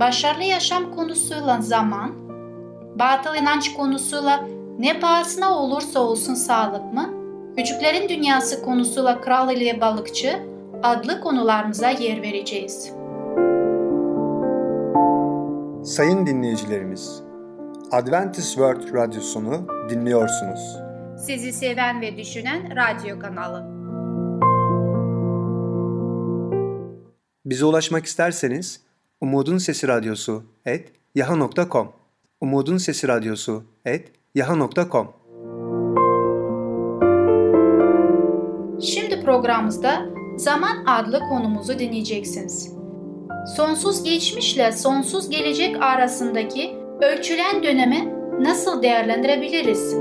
başarılı yaşam konusuyla zaman, batıl inanç konusuyla ne pahasına olursa olsun sağlık mı, küçüklerin dünyası konusuyla kral ile balıkçı adlı konularımıza yer vereceğiz. Sayın dinleyicilerimiz, Adventist World Radyosunu dinliyorsunuz. Sizi seven ve düşünen radyo kanalı. Bize ulaşmak isterseniz Umutun Sesi Radyosu et yaha.com Umutun Sesi Radyosu et yaha.com Şimdi programımızda Zaman adlı konumuzu dinleyeceksiniz. Sonsuz geçmişle sonsuz gelecek arasındaki ölçülen dönemi nasıl değerlendirebiliriz?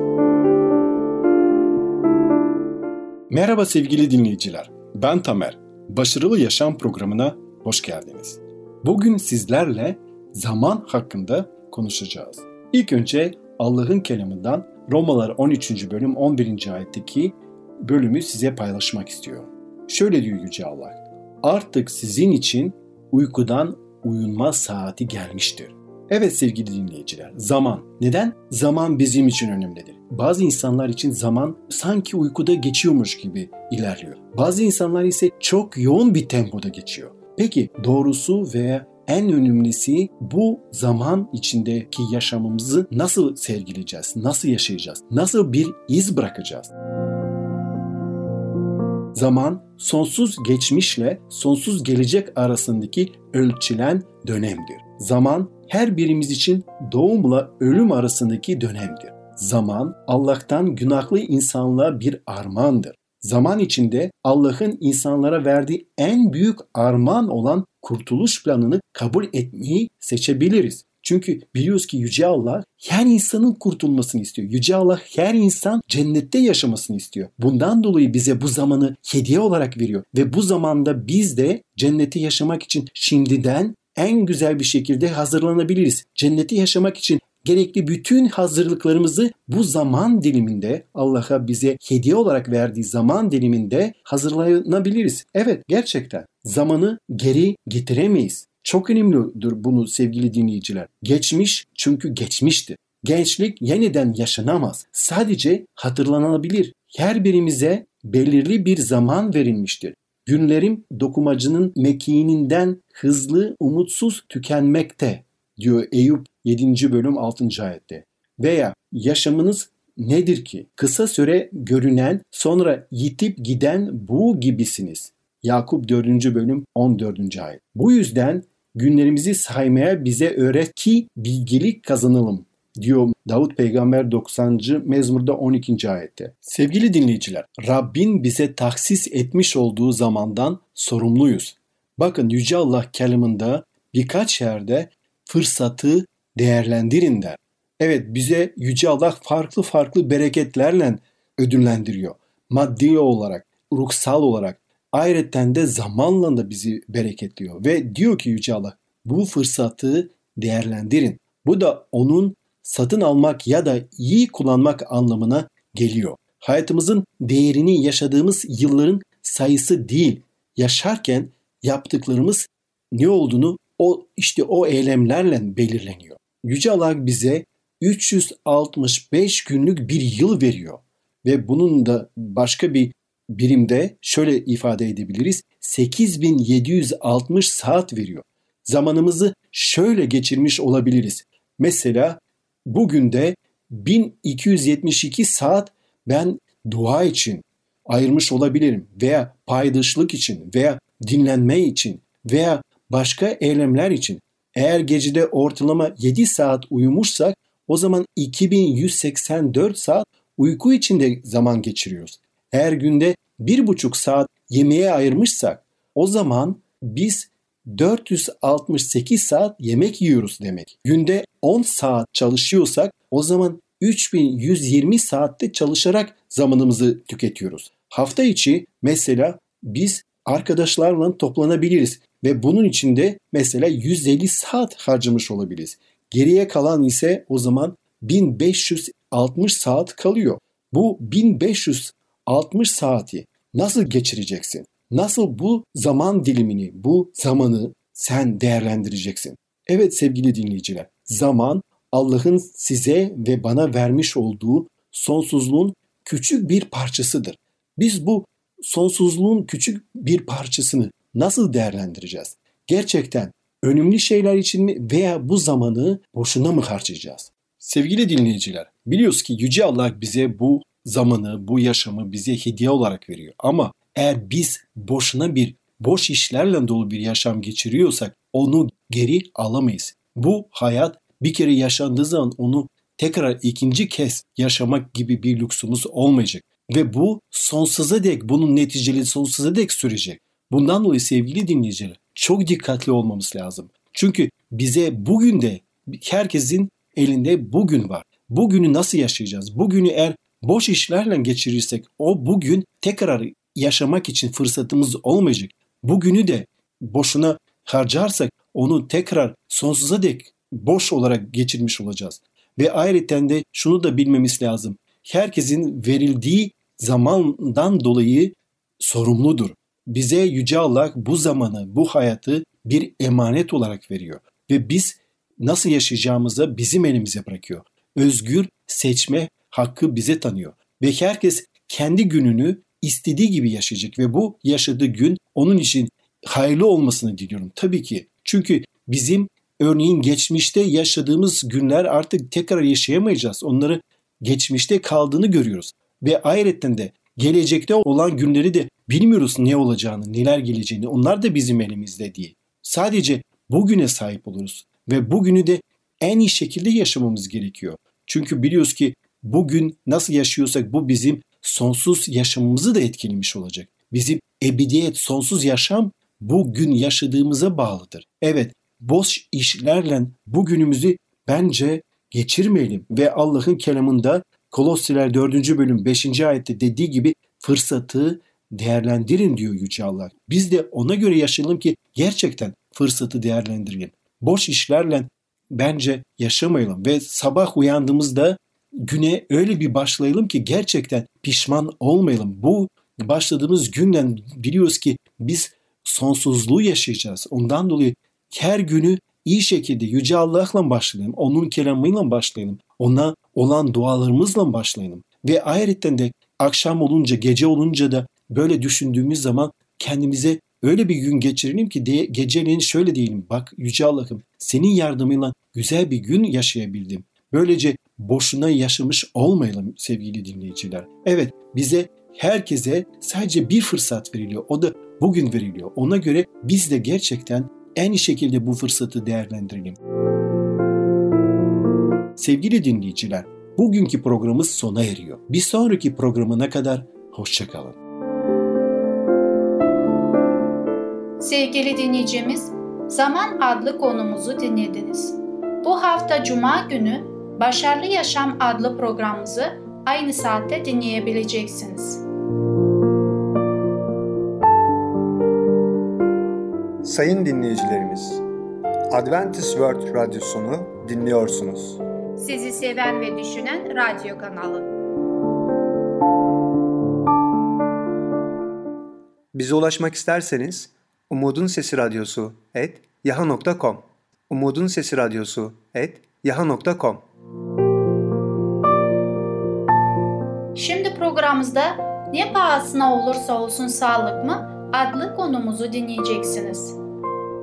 Merhaba sevgili dinleyiciler. Ben Tamer. Başarılı Yaşam programına hoş geldiniz. Bugün sizlerle zaman hakkında konuşacağız. İlk önce Allah'ın kelamından Romalar 13. bölüm 11. ayetteki bölümü size paylaşmak istiyorum. Şöyle diyor Yüce Allah. Artık sizin için uykudan uyunma saati gelmiştir. Evet sevgili dinleyiciler, zaman. Neden? Zaman bizim için önemlidir. Bazı insanlar için zaman sanki uykuda geçiyormuş gibi ilerliyor. Bazı insanlar ise çok yoğun bir tempoda geçiyor. Peki doğrusu veya en önemlisi bu zaman içindeki yaşamımızı nasıl sergileyeceğiz? Nasıl yaşayacağız? Nasıl bir iz bırakacağız? Zaman sonsuz geçmişle sonsuz gelecek arasındaki ölçülen dönemdir. Zaman her birimiz için doğumla ölüm arasındaki dönemdir. Zaman Allah'tan günahlı insanlığa bir armağandır. Zaman içinde Allah'ın insanlara verdiği en büyük armağan olan kurtuluş planını kabul etmeyi seçebiliriz. Çünkü biliyoruz ki Yüce Allah her insanın kurtulmasını istiyor. Yüce Allah her insan cennette yaşamasını istiyor. Bundan dolayı bize bu zamanı hediye olarak veriyor. Ve bu zamanda biz de cennette yaşamak için şimdiden en güzel bir şekilde hazırlanabiliriz. Cenneti yaşamak için gerekli bütün hazırlıklarımızı bu zaman diliminde Allah'a bize hediye olarak verdiği zaman diliminde hazırlanabiliriz. Evet gerçekten zamanı geri getiremeyiz. Çok önemlidir bunu sevgili dinleyiciler. Geçmiş çünkü geçmiştir. Gençlik yeniden yaşanamaz. Sadece hatırlanabilir. Her birimize belirli bir zaman verilmiştir. Günlerim dokumacının mekiğininden hızlı, umutsuz tükenmekte diyor Eyüp 7. bölüm 6. ayette. Veya yaşamınız nedir ki? Kısa süre görünen sonra yitip giden bu gibisiniz. Yakup 4. bölüm 14. ayet. Bu yüzden günlerimizi saymaya bize öğret ki bilgilik kazanalım diyor Davut Peygamber 90. mezmurda 12. ayette. Sevgili dinleyiciler, Rabbin bize taksis etmiş olduğu zamandan sorumluyuz. Bakın Yüce Allah kelamında birkaç yerde fırsatı değerlendirin der. Evet bize Yüce Allah farklı farklı bereketlerle ödüllendiriyor. Maddi olarak, ruhsal olarak, ayrıca de zamanla da bizi bereketliyor. Ve diyor ki Yüce Allah bu fırsatı değerlendirin. Bu da onun satın almak ya da iyi kullanmak anlamına geliyor. Hayatımızın değerini yaşadığımız yılların sayısı değil, yaşarken yaptıklarımız ne olduğunu o işte o eylemlerle belirleniyor. Yüce Allah bize 365 günlük bir yıl veriyor ve bunun da başka bir birimde şöyle ifade edebiliriz. 8760 saat veriyor. Zamanımızı şöyle geçirmiş olabiliriz. Mesela bugün de 1272 saat ben dua için ayırmış olabilirim veya paydaşlık için veya dinlenme için veya başka eylemler için. Eğer gecede ortalama 7 saat uyumuşsak o zaman 2184 saat uyku içinde zaman geçiriyoruz. Eğer günde 1,5 saat yemeğe ayırmışsak o zaman biz 468 saat yemek yiyoruz demek. Günde 10 saat çalışıyorsak o zaman 3120 saatte çalışarak zamanımızı tüketiyoruz. Hafta içi mesela biz arkadaşlarla toplanabiliriz ve bunun içinde mesela 150 saat harcamış olabiliriz. Geriye kalan ise o zaman 1560 saat kalıyor. Bu 1560 saati nasıl geçireceksin? Nasıl bu zaman dilimini, bu zamanı sen değerlendireceksin? Evet sevgili dinleyiciler, zaman Allah'ın size ve bana vermiş olduğu sonsuzluğun küçük bir parçasıdır. Biz bu sonsuzluğun küçük bir parçasını nasıl değerlendireceğiz? Gerçekten önemli şeyler için mi veya bu zamanı boşuna mı harcayacağız? Sevgili dinleyiciler, biliyoruz ki Yüce Allah bize bu zamanı, bu yaşamı bize hediye olarak veriyor. Ama eğer biz boşuna bir boş işlerle dolu bir yaşam geçiriyorsak onu geri alamayız. Bu hayat bir kere yaşandığı zaman onu tekrar ikinci kez yaşamak gibi bir lüksümüz olmayacak. Ve bu sonsuza dek, bunun neticeleri sonsuza dek sürecek. Bundan dolayı sevgili dinleyiciler çok dikkatli olmamız lazım. Çünkü bize bugün de herkesin elinde bugün var. Bugünü nasıl yaşayacağız? Bugünü eğer boş işlerle geçirirsek o bugün tekrar yaşamak için fırsatımız olmayacak. Bugünü de boşuna harcarsak onu tekrar sonsuza dek boş olarak geçirmiş olacağız. Ve ayrıca de şunu da bilmemiz lazım. Herkesin verildiği zamandan dolayı sorumludur. Bize Yüce Allah bu zamanı, bu hayatı bir emanet olarak veriyor. Ve biz nasıl yaşayacağımızı bizim elimize bırakıyor. Özgür seçme hakkı bize tanıyor. Ve herkes kendi gününü istediği gibi yaşayacak ve bu yaşadığı gün onun için hayırlı olmasını diliyorum. Tabii ki. Çünkü bizim örneğin geçmişte yaşadığımız günler artık tekrar yaşayamayacağız. Onları geçmişte kaldığını görüyoruz. Ve ayrıca de gelecekte olan günleri de bilmiyoruz ne olacağını, neler geleceğini. Onlar da bizim elimizde değil. Sadece bugüne sahip oluruz ve bugünü de en iyi şekilde yaşamamız gerekiyor. Çünkü biliyoruz ki bugün nasıl yaşıyorsak bu bizim sonsuz yaşamımızı da etkilemiş olacak. Bizim ebediyet, sonsuz yaşam bugün yaşadığımıza bağlıdır. Evet, boş işlerle bugünümüzü bence geçirmeyelim ve Allah'ın kelamında Kolossiler 4. bölüm 5. ayette dediği gibi fırsatı değerlendirin diyor Yüce Allah. Biz de ona göre yaşayalım ki gerçekten fırsatı değerlendirelim. Boş işlerle bence yaşamayalım ve sabah uyandığımızda güne öyle bir başlayalım ki gerçekten pişman olmayalım. Bu başladığımız günden biliyoruz ki biz sonsuzluğu yaşayacağız. Ondan dolayı her günü iyi şekilde Yüce Allah'la başlayalım. Onun kelamıyla başlayalım. Ona olan dualarımızla başlayalım. Ve ayrıca de akşam olunca, gece olunca da böyle düşündüğümüz zaman kendimize öyle bir gün geçirelim ki de, geceleyin şöyle diyelim. Bak Yüce Allah'ım senin yardımıyla güzel bir gün yaşayabildim. Böylece boşuna yaşamış olmayalım sevgili dinleyiciler. Evet bize herkese sadece bir fırsat veriliyor. O da bugün veriliyor. Ona göre biz de gerçekten en iyi şekilde bu fırsatı değerlendirelim. Sevgili dinleyiciler, bugünkü programımız sona eriyor. Bir sonraki programına kadar hoşçakalın. Sevgili dinleyicimiz, Zaman adlı konumuzu dinlediniz. Bu hafta Cuma günü Başarılı Yaşam adlı programımızı aynı saatte dinleyebileceksiniz. Sayın dinleyicilerimiz, Adventist World Radyosunu dinliyorsunuz. Sizi seven ve düşünen radyo kanalı. Bize ulaşmak isterseniz Umutun Sesi Radyosu et yaha.com Umutun Sesi Radyosu et yaha.com Şimdi programımızda ne pahasına olursa olsun sağlık mı adlı konumuzu dinleyeceksiniz.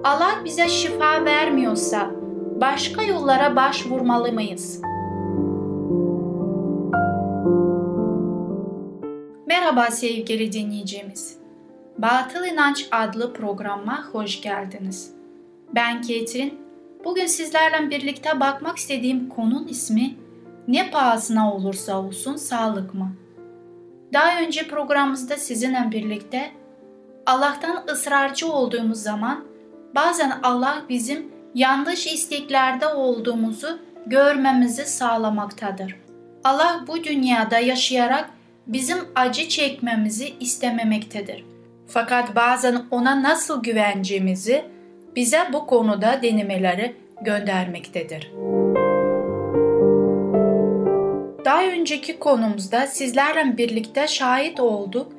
Allah bize şifa vermiyorsa başka yollara başvurmalı mıyız? Merhaba sevgili dinleyicimiz. Batıl İnanç adlı programa hoş geldiniz. Ben Ketrin. Bugün sizlerle birlikte bakmak istediğim konun ismi ne pahasına olursa olsun sağlık mı? Daha önce programımızda sizinle birlikte Allah'tan ısrarcı olduğumuz zaman bazen Allah bizim yanlış isteklerde olduğumuzu görmemizi sağlamaktadır. Allah bu dünyada yaşayarak bizim acı çekmemizi istememektedir. Fakat bazen ona nasıl güveneceğimizi bize bu konuda denemeleri göndermektedir. Daha önceki konumuzda sizlerle birlikte şahit olduk.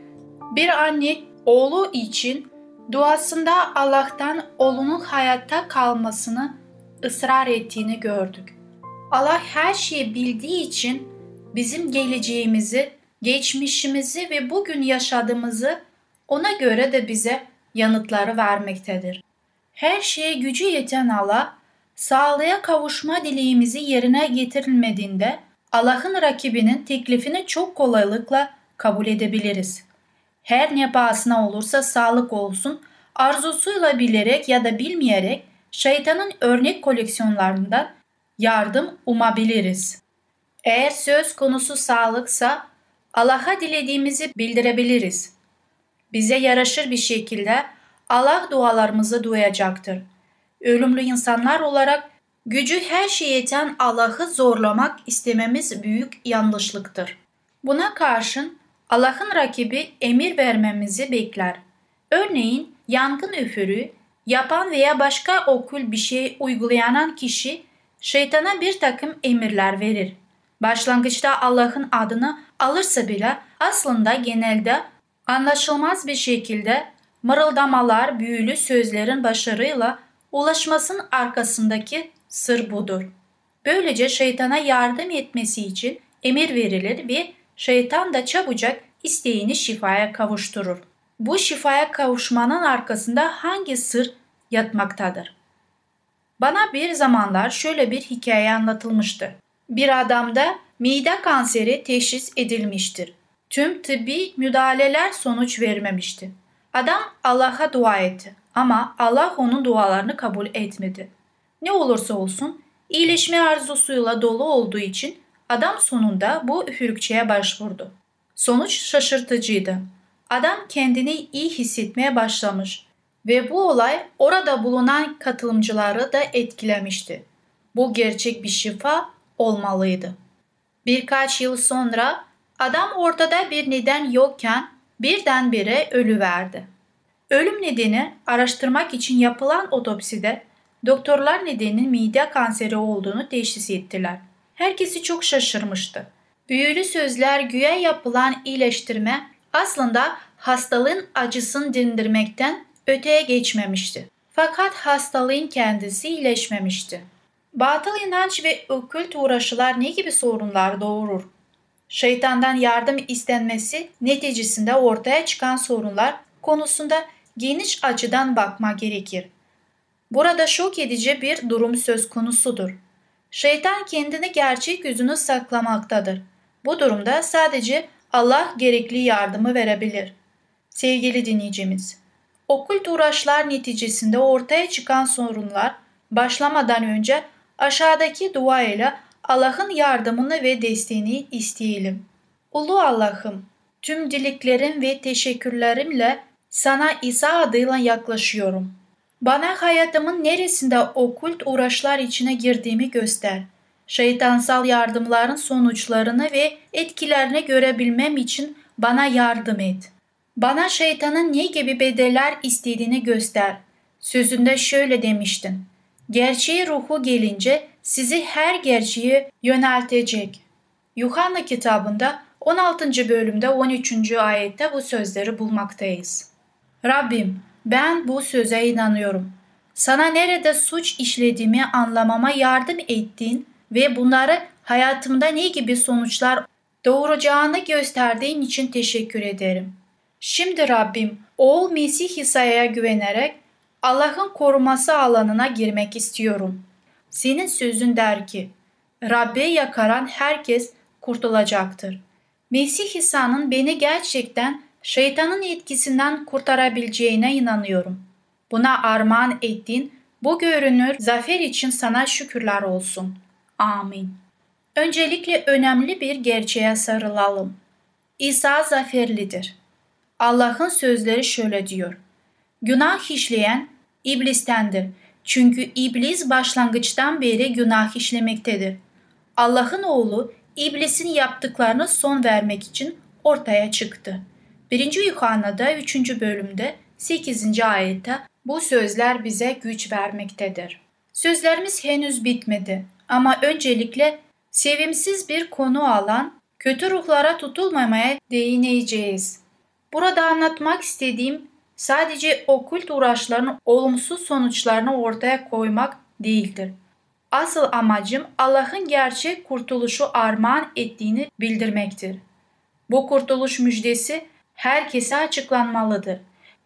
Bir anne oğlu için duasında Allah'tan oğlunun hayatta kalmasını ısrar ettiğini gördük. Allah her şeyi bildiği için bizim geleceğimizi, geçmişimizi ve bugün yaşadığımızı ona göre de bize yanıtları vermektedir. Her şeye gücü yeten Allah, sağlığa kavuşma dileğimizi yerine getirilmediğinde Allah'ın rakibinin teklifini çok kolaylıkla kabul edebiliriz. Her ne pahasına olursa sağlık olsun, arzusuyla bilerek ya da bilmeyerek şeytanın örnek koleksiyonlarından yardım umabiliriz. Eğer söz konusu sağlıksa Allah'a dilediğimizi bildirebiliriz. Bize yaraşır bir şekilde Allah dualarımızı duyacaktır. Ölümlü insanlar olarak gücü her şeye yeten Allah'ı zorlamak istememiz büyük yanlışlıktır. Buna karşın Allah'ın rakibi emir vermemizi bekler. Örneğin yangın üfürü yapan veya başka okul bir şey uygulayan kişi şeytana bir takım emirler verir. Başlangıçta Allah'ın adını alırsa bile aslında genelde anlaşılmaz bir şekilde mırıldamalar, büyülü sözlerin başarıyla ulaşmasının arkasındaki sır budur. Böylece şeytana yardım etmesi için emir verilir ve şeytan da çabucak isteğini şifaya kavuşturur. Bu şifaya kavuşmanın arkasında hangi sır yatmaktadır? Bana bir zamanlar şöyle bir hikaye anlatılmıştı. Bir adamda mide kanseri teşhis edilmiştir. Tüm tıbbi müdahaleler sonuç vermemişti. Adam Allah'a dua etti ama Allah onun dualarını kabul etmedi. Ne olursa olsun iyileşme arzusuyla dolu olduğu için adam sonunda bu üfürükçeye başvurdu. Sonuç şaşırtıcıydı. Adam kendini iyi hissetmeye başlamış ve bu olay orada bulunan katılımcıları da etkilemişti. Bu gerçek bir şifa olmalıydı. Birkaç yıl sonra adam ortada bir neden yokken birdenbire ölüverdi. Ölüm nedeni araştırmak için yapılan otopside doktorlar nedenin mide kanseri olduğunu teşhis ettiler. Herkesi çok şaşırmıştı. Büyülü sözler güya yapılan iyileştirme aslında hastalığın acısını dindirmekten öteye geçmemişti. Fakat hastalığın kendisi iyileşmemişti. Batıl inanç ve okült uğraşılar ne gibi sorunlar doğurur? Şeytandan yardım istenmesi neticesinde ortaya çıkan sorunlar konusunda geniş açıdan bakma gerekir. Burada şok edici bir durum söz konusudur. Şeytan kendini gerçek yüzünü saklamaktadır. Bu durumda sadece Allah gerekli yardımı verebilir. Sevgili dinleyicimiz, okült uğraşlar neticesinde ortaya çıkan sorunlar başlamadan önce aşağıdaki dua ile Allah'ın yardımını ve desteğini isteyelim. Ulu Allah'ım, tüm dileklerim ve teşekkürlerimle sana İsa adıyla yaklaşıyorum. Bana hayatımın neresinde okült uğraşlar içine girdiğimi göster. Şeytansal yardımların sonuçlarını ve etkilerini görebilmem için bana yardım et. Bana şeytanın ne gibi bedeller istediğini göster. Sözünde şöyle demiştin. Gerçeği ruhu gelince sizi her gerçeğe yöneltecek. Yuhanna kitabında 16. bölümde 13. ayette bu sözleri bulmaktayız. Rabbim ben bu söze inanıyorum. Sana nerede suç işlediğimi anlamama yardım ettin ve bunları hayatımda ne gibi sonuçlar doğuracağını gösterdiğin için teşekkür ederim. Şimdi Rabbim, oğul Mesih İsa'ya güvenerek Allah'ın koruması alanına girmek istiyorum. Senin sözün der ki, Rabbe yakaran herkes kurtulacaktır. Mesih İsa'nın beni gerçekten şeytanın etkisinden kurtarabileceğine inanıyorum. Buna armağan ettiğin bu görünür zafer için sana şükürler olsun. Amin. Öncelikle önemli bir gerçeğe sarılalım. İsa zaferlidir. Allah'ın sözleri şöyle diyor. Günah işleyen iblistendir. Çünkü iblis başlangıçtan beri günah işlemektedir. Allah'ın oğlu iblisin yaptıklarına son vermek için ortaya çıktı. 1. Yuhanna'da 3. bölümde 8. ayette bu sözler bize güç vermektedir. Sözlerimiz henüz bitmedi ama öncelikle sevimsiz bir konu alan kötü ruhlara tutulmamaya değineceğiz. Burada anlatmak istediğim sadece okült uğraşların olumsuz sonuçlarını ortaya koymak değildir. Asıl amacım Allah'ın gerçek kurtuluşu armağan ettiğini bildirmektir. Bu kurtuluş müjdesi herkese açıklanmalıdır.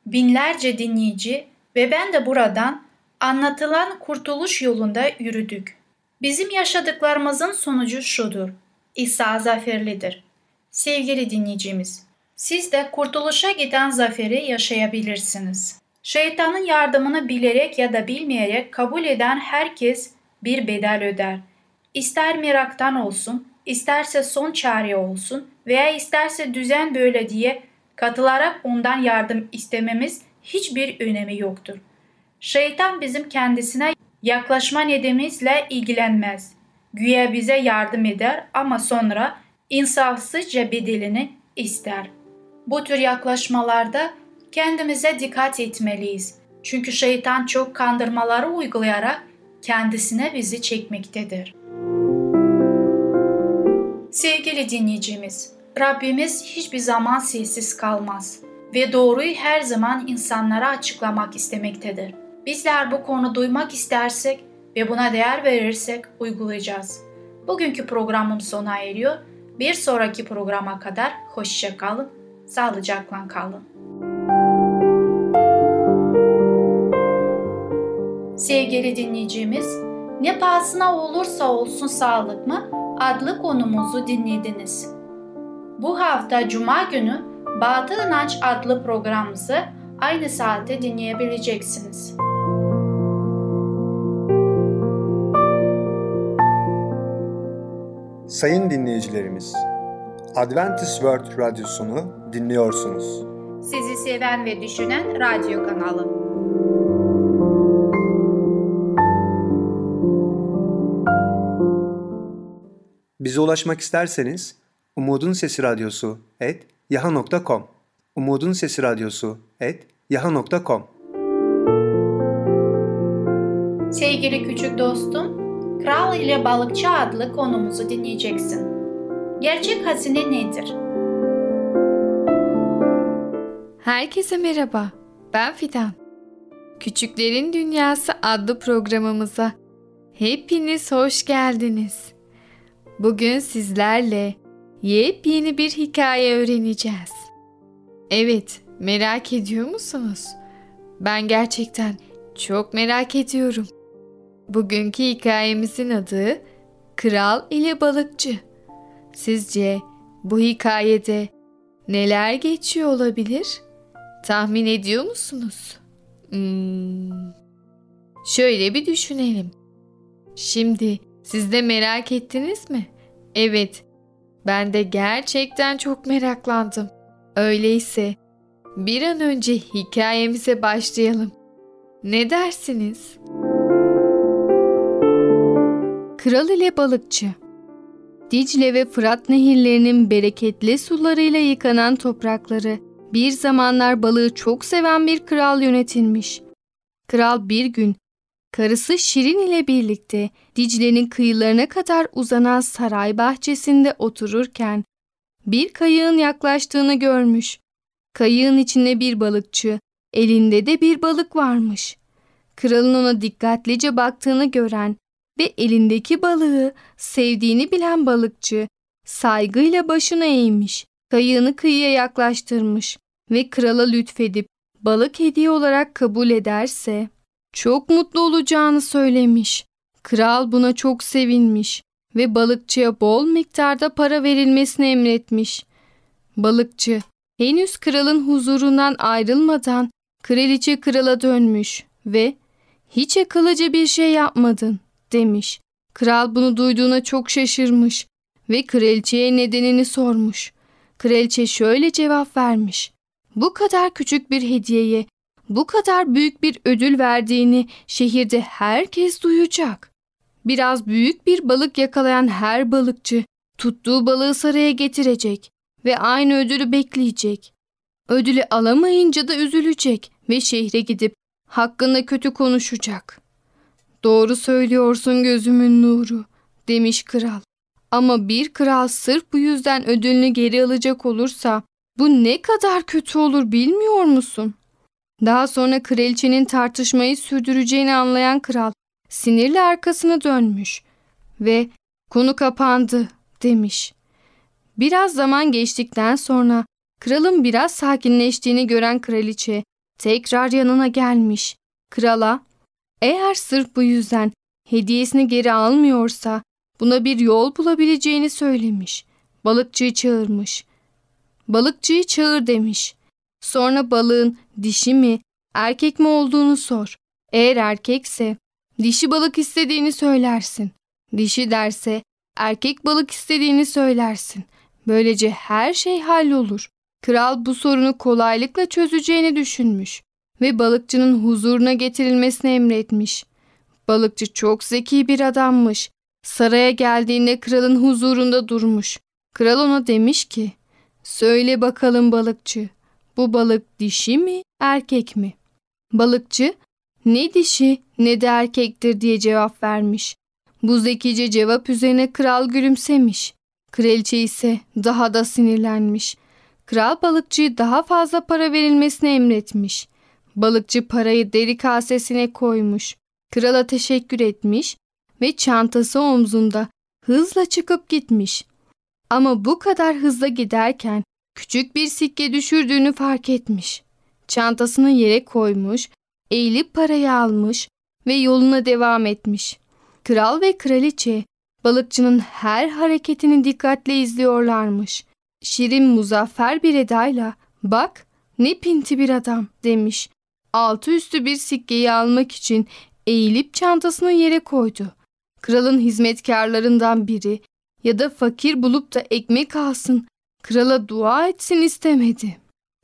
Binlerce dinleyici ve ben de buradan anlatılan kurtuluş yolunda yürüdük. Bizim yaşadıklarımızın sonucu şudur. İsa zaferlidir. Sevgili dinleyicimiz, siz de kurtuluşa giden zaferi yaşayabilirsiniz. Şeytanın yardımını bilerek ya da bilmeyerek kabul eden herkes bir bedel öder. İster meraktan olsun, isterse son çare olsun veya isterse düzen böyle diye katılarak ondan yardım istememiz hiçbir önemi yoktur. Şeytan bizim kendisine yaklaşma nedimizle ilgilenmez. Güya bize yardım eder ama sonra insafsızca bedelini ister. Bu tür yaklaşmalarda kendimize dikkat etmeliyiz. Çünkü şeytan çok kandırmaları uygulayarak kendisine bizi çekmektedir. Sevgili dinleyicimiz, Rabbimiz hiçbir zaman sessiz kalmaz ve doğruyu her zaman insanlara açıklamak istemektedir. Bizler bu konu duymak istersek ve buna değer verirsek uygulayacağız. Bugünkü programım sona eriyor. Bir sonraki programa kadar hoşça kalın, sağlıcakla kalın. Sevgili dinleyicimiz, ne pahasına olursa olsun sağlık mı adlı konumuzu dinlediniz. Bu hafta Cuma günü Batıl İnanç adlı programımızı aynı saatte dinleyebileceksiniz. Sayın dinleyicilerimiz, Adventist World Radyosunu dinliyorsunuz. Sizi seven ve düşünen radyo kanalı. Bize ulaşmak isterseniz Umutun Sesi Radyosu et yaha.com Umutun Sesi Radyosu et yaha.com Sevgili küçük dostum, Kral ile Balıkçı adlı konumuzu dinleyeceksin. Gerçek hazine nedir? Herkese merhaba, ben Fidan. Küçüklerin Dünyası adlı programımıza hepiniz hoş geldiniz. Bugün sizlerle yepyeni bir hikaye öğreneceğiz. Evet, merak ediyor musunuz? Ben gerçekten çok merak ediyorum. Bugünkü hikayemizin adı Kral ile Balıkçı. Sizce bu hikayede neler geçiyor olabilir? Tahmin ediyor musunuz? Hmm. Şöyle bir düşünelim. Şimdi siz de merak ettiniz mi? Evet, ben de gerçekten çok meraklandım. Öyleyse bir an önce hikayemize başlayalım. Ne dersiniz? Kral ile Balıkçı Dicle ve Fırat nehirlerinin bereketli sularıyla yıkanan toprakları bir zamanlar balığı çok seven bir kral yönetilmiş. Kral bir gün karısı Şirin ile birlikte Dicle'nin kıyılarına kadar uzanan saray bahçesinde otururken bir kayığın yaklaştığını görmüş. Kayığın içinde bir balıkçı, elinde de bir balık varmış. Kralın ona dikkatlice baktığını gören ve elindeki balığı sevdiğini bilen balıkçı saygıyla başını eğmiş, kayığını kıyıya yaklaştırmış ve krala lütfedip balık hediye olarak kabul ederse çok mutlu olacağını söylemiş. Kral buna çok sevinmiş ve balıkçıya bol miktarda para verilmesini emretmiş. Balıkçı henüz kralın huzurundan ayrılmadan kraliçe krala dönmüş ve hiç akıllıca bir şey yapmadın demiş. Kral bunu duyduğuna çok şaşırmış ve kraliçeye nedenini sormuş. Kraliçe şöyle cevap vermiş. Bu kadar küçük bir hediyeye bu kadar büyük bir ödül verdiğini şehirde herkes duyacak. Biraz büyük bir balık yakalayan her balıkçı tuttuğu balığı saraya getirecek ve aynı ödülü bekleyecek. Ödülü alamayınca da üzülecek ve şehre gidip hakkında kötü konuşacak. Doğru söylüyorsun gözümün nuru demiş kral. Ama bir kral sırf bu yüzden ödülünü geri alacak olursa bu ne kadar kötü olur bilmiyor musun? Daha sonra kraliçenin tartışmayı sürdüreceğini anlayan kral sinirle arkasına dönmüş ve konu kapandı demiş. Biraz zaman geçtikten sonra kralın biraz sakinleştiğini gören kraliçe tekrar yanına gelmiş. Krala eğer sırf bu yüzden hediyesini geri almıyorsa buna bir yol bulabileceğini söylemiş. Balıkçıyı çağırmış. Balıkçıyı çağır demiş. Sonra balığın dişi mi, erkek mi olduğunu sor. Eğer erkekse dişi balık istediğini söylersin. Dişi derse erkek balık istediğini söylersin. Böylece her şey hallolur. Kral bu sorunu kolaylıkla çözeceğini düşünmüş ve balıkçının huzuruna getirilmesini emretmiş. Balıkçı çok zeki bir adammış. Saraya geldiğinde kralın huzurunda durmuş. Kral ona demiş ki, söyle bakalım balıkçı, bu balık dişi mi, erkek mi? Balıkçı, ne dişi ne de erkektir diye cevap vermiş. Bu zekice cevap üzerine kral gülümsemiş. Kraliçe ise daha da sinirlenmiş. Kral balıkçıyı daha fazla para verilmesini emretmiş. Balıkçı parayı deri kasesine koymuş. Krala teşekkür etmiş ve çantası omzunda hızla çıkıp gitmiş. Ama bu kadar hızla giderken küçük bir sikke düşürdüğünü fark etmiş. Çantasını yere koymuş, eğilip parayı almış ve yoluna devam etmiş. Kral ve kraliçe balıkçının her hareketini dikkatle izliyorlarmış. Şirin muzaffer bir edayla bak ne pinti bir adam demiş. Altı üstü bir sikkeyi almak için eğilip çantasını yere koydu. Kralın hizmetkarlarından biri ya da fakir bulup da ekmek alsın, krala dua etsin istemedi.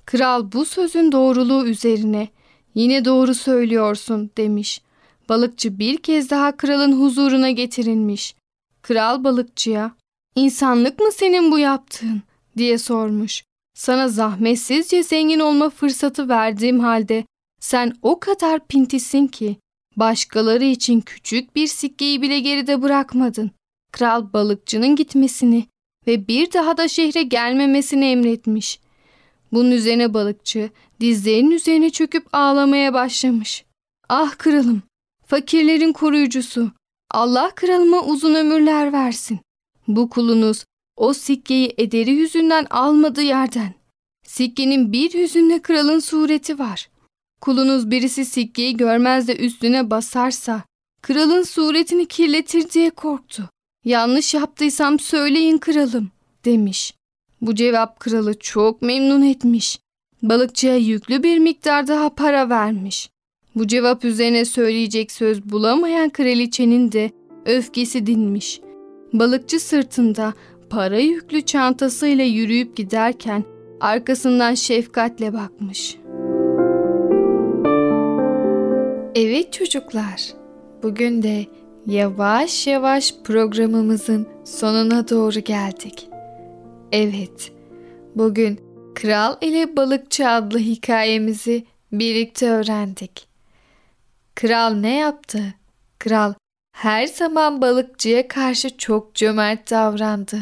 Kral bu sözün doğruluğu üzerine yine doğru söylüyorsun demiş. Balıkçı bir kez daha kralın huzuruna getirilmiş. Kral balıkçıya insanlık mı senin bu yaptığın diye sormuş. Sana zahmetsizce zengin olma fırsatı verdiğim halde sen o kadar pintisin ki başkaları için küçük bir sikkeyi bile geride bırakmadın. Kral balıkçının gitmesini ve bir daha da şehre gelmemesini emretmiş. Bunun üzerine balıkçı dizlerinin üzerine çöküp ağlamaya başlamış. Ah kralım, fakirlerin koruyucusu, Allah kralıma uzun ömürler versin. Bu kulunuz o sikkeyi ederi yüzünden almadığı yerden. Sikkenin bir yüzünde kralın sureti var. Kulunuz birisi sikkeyi görmez de üstüne basarsa kralın suretini kirletir diye korktu. Yanlış yaptıysam söyleyin kralım demiş. Bu cevap kralı çok memnun etmiş. Balıkçıya yüklü bir miktar daha para vermiş. Bu cevap üzerine söyleyecek söz bulamayan kraliçenin de öfkesi dinmiş. Balıkçı sırtında para yüklü çantasıyla yürüyüp giderken arkasından şefkatle bakmış. Evet çocuklar, bugün de yavaş yavaş programımızın sonuna doğru geldik. Evet, bugün Kral ile Balıkçı adlı hikayemizi birlikte öğrendik. Kral ne yaptı? Kral her zaman balıkçıya karşı çok cömert davrandı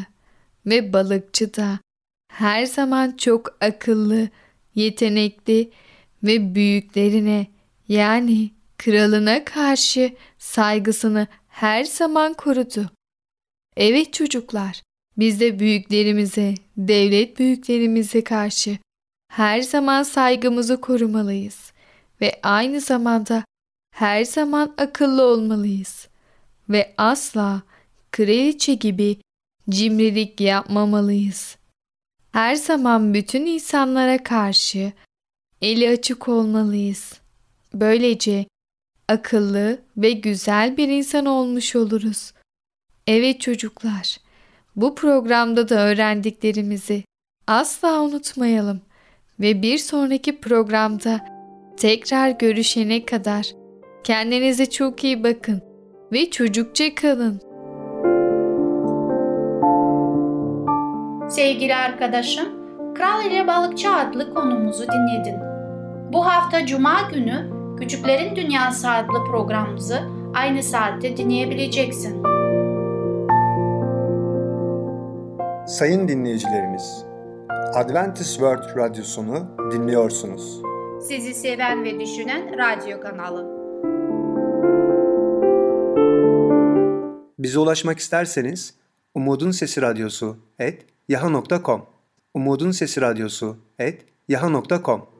ve balıkçı da her zaman çok akıllı, yetenekli ve büyüklerine yani kralına karşı saygısını her zaman korudu. Evet çocuklar, biz de büyüklerimize, devlet büyüklerimize karşı her zaman saygımızı korumalıyız ve aynı zamanda her zaman akıllı olmalıyız ve asla kraliçe gibi cimrilik yapmamalıyız. Her zaman bütün insanlara karşı eli açık olmalıyız. Böylece akıllı ve güzel bir insan olmuş oluruz. Evet çocuklar, bu programda da öğrendiklerimizi asla unutmayalım ve bir sonraki programda Tekrar görüşene kadar kendinize çok iyi bakın ve çocukça kalın. Sevgili arkadaşım, Kral ile Balıkçı adlı konumuzu dinledin. Bu hafta Cuma günü Küçüklerin Dünyası adlı programımızı aynı saatte dinleyebileceksin. Sayın dinleyicilerimiz, Adventist World Radyosunu dinliyorsunuz. Sizi seven ve düşünen radyo kanalı. Bize ulaşmak isterseniz Umutun Sesi Radyosu et yaha.com Umutun Sesi Radyosu et yaha.com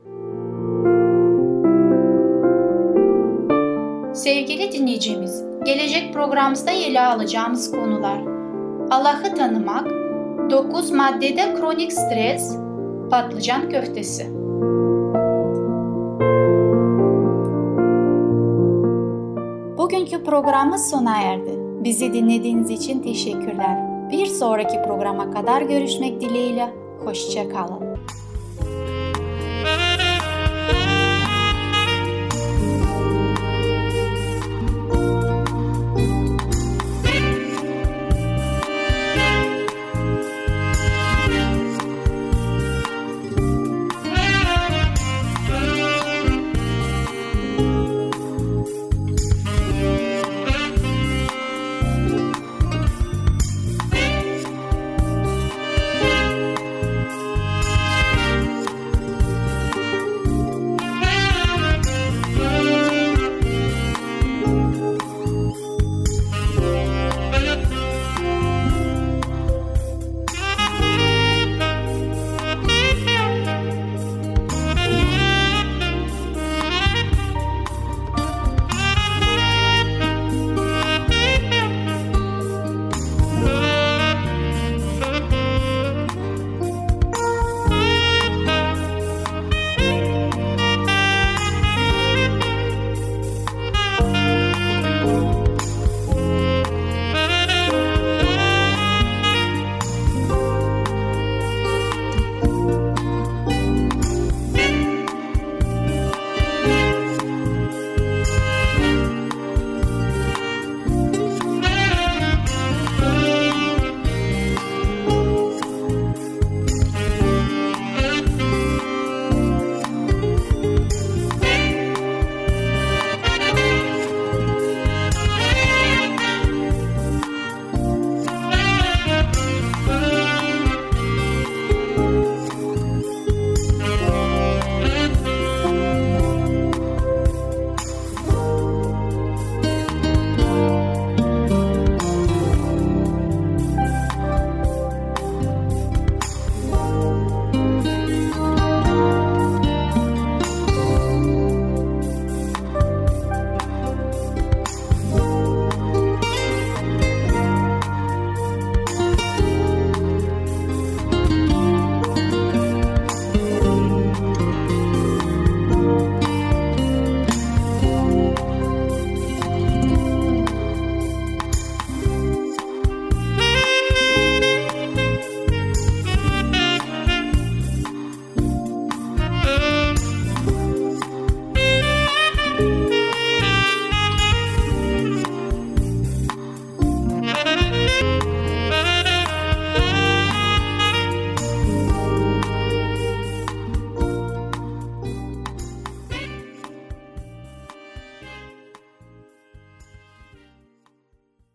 Sevgili dinleyicimiz, gelecek programımızda ele alacağımız konular Allah'ı tanımak, 9 maddede kronik stres, patlıcan köftesi. Bugünkü programımız sona erdi. Bizi dinlediğiniz için teşekkürler. Bir sonraki programa kadar görüşmek dileğiyle. Hoşçakalın.